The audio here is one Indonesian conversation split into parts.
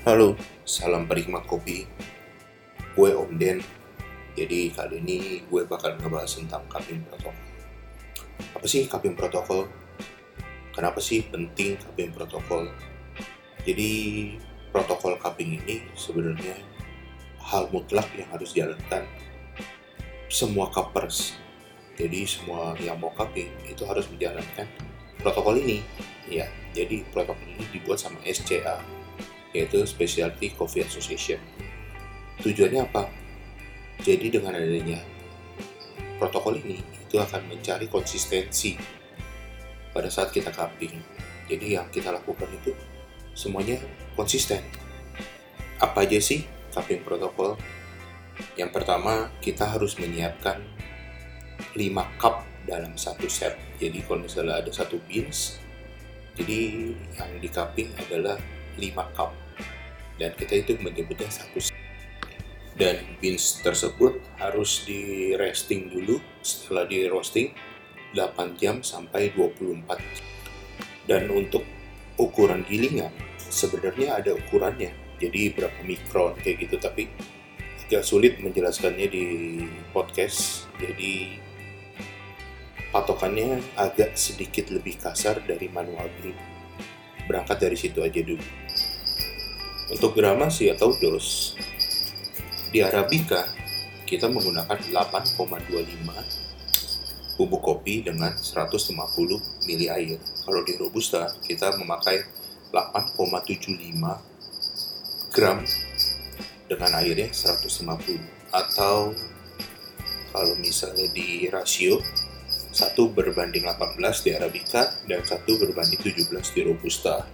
Halo, salam penikmat kopi. Gue Om Den. Jadi kali ini gue bakal ngebahas tentang cupping protokol. Apa sih cupping protokol? Kenapa sih penting cupping protokol? Jadi protokol cupping ini sebenarnya hal mutlak yang harus dijalankan semua cuppers. Jadi semua yang mau cupping itu harus menjalankan protokol ini. Ya, jadi protokol ini dibuat sama SCA, yaitu Specialty Coffee Association. Tujuannya apa? Jadi dengan adanya protokol ini itu akan mencari konsistensi pada saat kita cupping. Jadi yang kita lakukan itu semuanya konsisten. Apa aja sih cupping protokol? Yang pertama, kita harus menyiapkan 5 cup dalam satu set. Jadi kalau misalnya ada satu beans, jadi yang di cupping adalah 5 cup dan kita itu menyebutnya satu dan beans tersebut harus di resting dulu. Setelah di roasting 8 jam sampai 24 dan untuk ukuran gilingan sebenarnya ada ukurannya. Jadi berapa mikron kayak gitu. Tapi agak sulit menjelaskannya di podcast. Jadi patokannya agak sedikit lebih kasar dari manual brew berangkat dari situ aja dulu untuk gramasi atau dos, di Arabica kita menggunakan 8,25 bubuk kopi dengan 150 ml air. Kalau di Robusta kita memakai 8,75 gram dengan airnya 150 atau kalau misalnya di rasio satu berbanding 18 di Arabica dan satu berbanding 17 di Robusta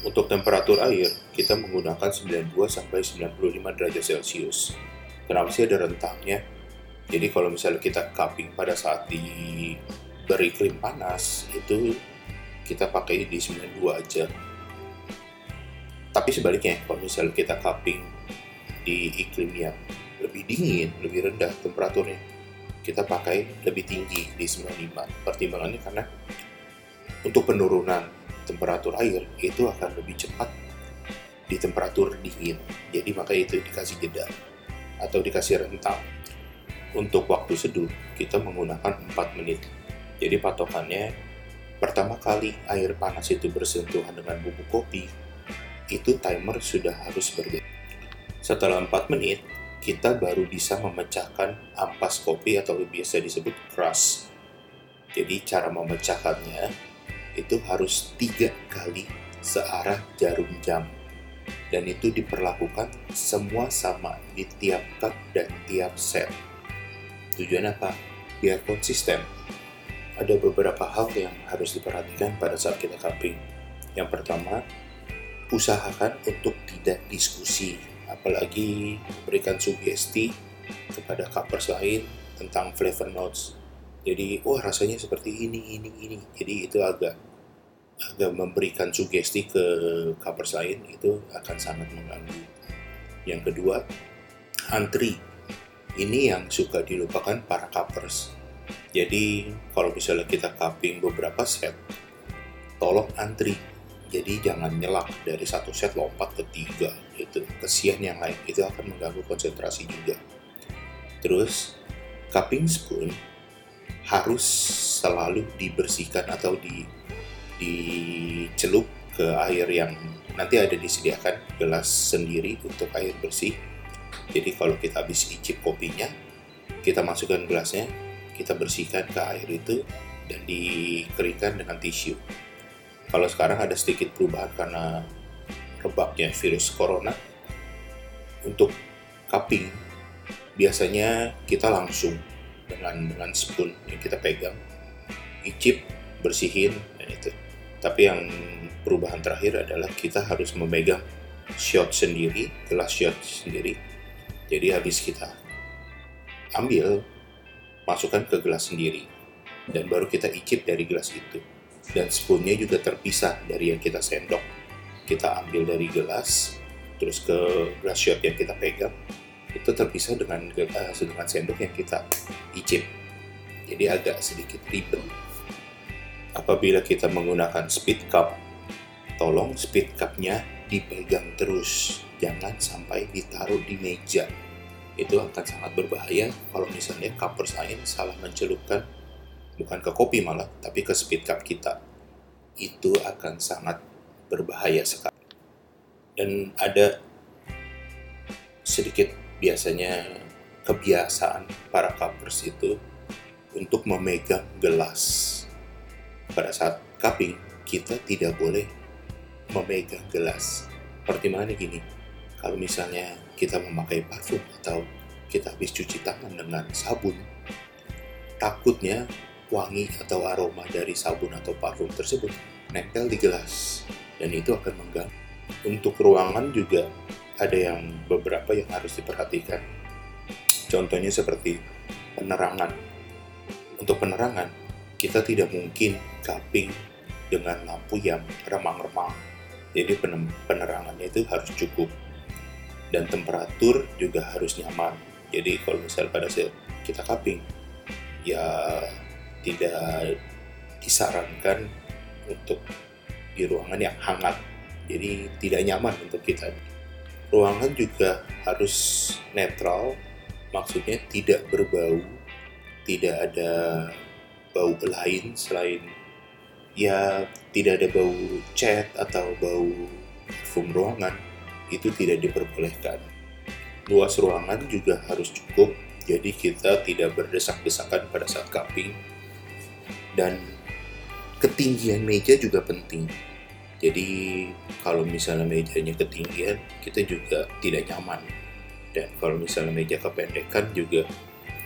untuk temperatur air, kita menggunakan 92 sampai 95 derajat Celcius. Kenapa sih ada rentangnya? Jadi kalau misalnya kita cupping pada saat di beriklim panas, itu kita pakai di 92 aja. Tapi sebaliknya, kalau misalnya kita cupping di iklim yang lebih dingin, lebih rendah temperaturnya, kita pakai lebih tinggi di 95. Pertimbangannya karena untuk penurunan temperatur air itu akan lebih cepat di temperatur dingin. Jadi maka itu dikasih jeda atau dikasih rentang. Untuk waktu seduh kita menggunakan 4 menit. Jadi patokannya pertama kali air panas itu bersentuhan dengan bubuk kopi, itu timer sudah harus berbeda. Setelah 4 menit, kita baru bisa memecahkan ampas kopi atau biasa disebut crush. Jadi cara memecahkannya itu harus tiga kali searah jarum jam dan itu diperlakukan semua sama di tiap cup dan tiap set. Tujuan apa? Biar konsisten. Ada beberapa hal yang harus diperhatikan pada saat kita cupping. Yang pertama, usahakan untuk tidak diskusi, apalagi memberikan sugesti kepada cuppers lain tentang flavor notes jadi wah rasanya seperti ini ini ini. Jadi itu agak agak memberikan sugesti ke covers lain itu akan sangat mengganggu. Yang kedua antri. Ini yang suka dilupakan para covers. Jadi kalau misalnya kita cupping beberapa set tolong antri. Jadi jangan nyelak dari satu set lompat ke tiga itu kesian yang lain itu akan mengganggu konsentrasi juga. Terus cupping spoon harus selalu dibersihkan atau di dicelup ke air yang nanti ada disediakan gelas sendiri untuk air bersih. Jadi kalau kita habis icip kopinya, kita masukkan gelasnya, kita bersihkan ke air itu dan dikeringkan dengan tisu. Kalau sekarang ada sedikit perubahan karena rebaknya virus corona, untuk cupping biasanya kita langsung dengan dengan spoon yang kita pegang icip bersihin dan itu. Tapi yang perubahan terakhir adalah kita harus memegang shot sendiri gelas shot sendiri. Jadi habis kita ambil masukkan ke gelas sendiri dan baru kita icip dari gelas itu. Dan spoonnya juga terpisah dari yang kita sendok. Kita ambil dari gelas terus ke gelas shot yang kita pegang itu terpisah dengan uh, dengan sendok yang kita icip. Jadi agak sedikit ribet. Apabila kita menggunakan speed cup, tolong speed cup-nya dipegang terus jangan sampai ditaruh di meja itu akan sangat berbahaya kalau misalnya cup bersaing salah mencelupkan bukan ke kopi malah tapi ke speed cup kita itu akan sangat berbahaya sekali dan ada sedikit biasanya kebiasaan para cuppers itu untuk memegang gelas. Pada saat cupping kita tidak boleh memegang gelas. Pertimbangannya gini? Kalau misalnya kita memakai parfum atau kita habis cuci tangan dengan sabun, takutnya wangi atau aroma dari sabun atau parfum tersebut nempel di gelas. Dan itu akan mengganggu. Untuk ruangan juga ada yang beberapa yang harus diperhatikan. Contohnya seperti penerangan. Untuk penerangan, kita tidak mungkin cupping dengan lampu yang remang-remang. Jadi penerangannya itu harus cukup dan temperatur juga harus nyaman. Jadi kalau misal pada saat kita cupping, ya tidak disarankan untuk di ruangan yang hangat. Jadi tidak nyaman untuk kita. Ruangan juga harus netral, maksudnya tidak berbau, tidak ada bau lain selain ya tidak ada bau cat atau bau parfum ruangan itu tidak diperbolehkan. Luas ruangan juga harus cukup, jadi kita tidak berdesak-desakan pada saat cupping. Dan ketinggian meja juga penting. Jadi kalau misalnya mejanya ketinggian, kita juga tidak nyaman. Dan kalau misalnya meja kependekan juga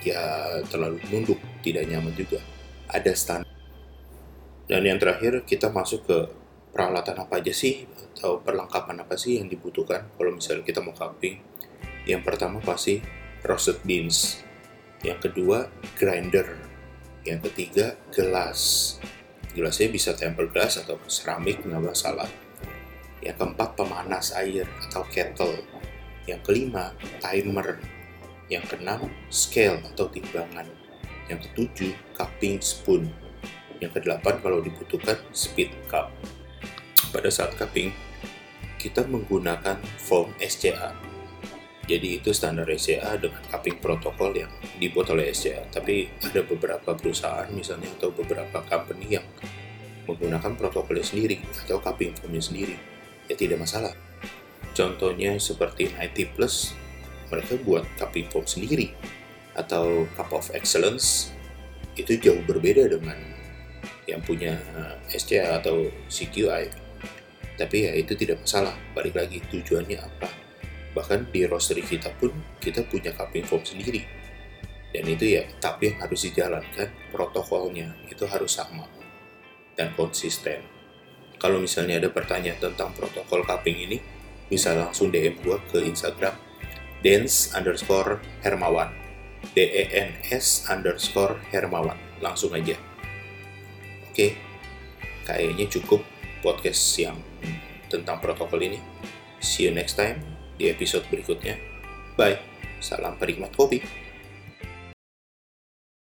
ya terlalu nunduk, tidak nyaman juga. Ada standar. Dan yang terakhir kita masuk ke peralatan apa aja sih atau perlengkapan apa sih yang dibutuhkan kalau misalnya kita mau cupping yang pertama pasti roasted beans yang kedua grinder yang ketiga gelas gelasnya bisa tempered glass atau keramik nggak masalah. Yang keempat pemanas air atau kettle. Yang kelima timer. Yang keenam scale atau timbangan. Yang ketujuh cupping spoon. Yang kedelapan kalau dibutuhkan speed cup. Pada saat cupping, kita menggunakan foam SCA. Jadi itu standar SCA dengan cupping protokol yang dibuat oleh SCA. Tapi ada beberapa perusahaan misalnya atau beberapa company yang menggunakan protokolnya sendiri atau cupping foamnya sendiri. Ya tidak masalah. Contohnya seperti 90 Plus, mereka buat cupping foam sendiri. Atau Cup of Excellence, itu jauh berbeda dengan yang punya SCA atau CQI tapi ya itu tidak masalah balik lagi tujuannya apa bahkan di roastery kita pun kita punya cupping foam sendiri. Dan itu ya tapi yang harus dijalankan protokolnya itu harus sama dan konsisten. Kalau misalnya ada pertanyaan tentang protokol cupping ini bisa langsung DM gue ke Instagram dance underscore hermawan. D e n s underscore hermawan. Langsung aja. Oke kayaknya cukup podcast yang tentang protokol ini. See you next time di episode berikutnya. Bye. Salam penikmat kopi.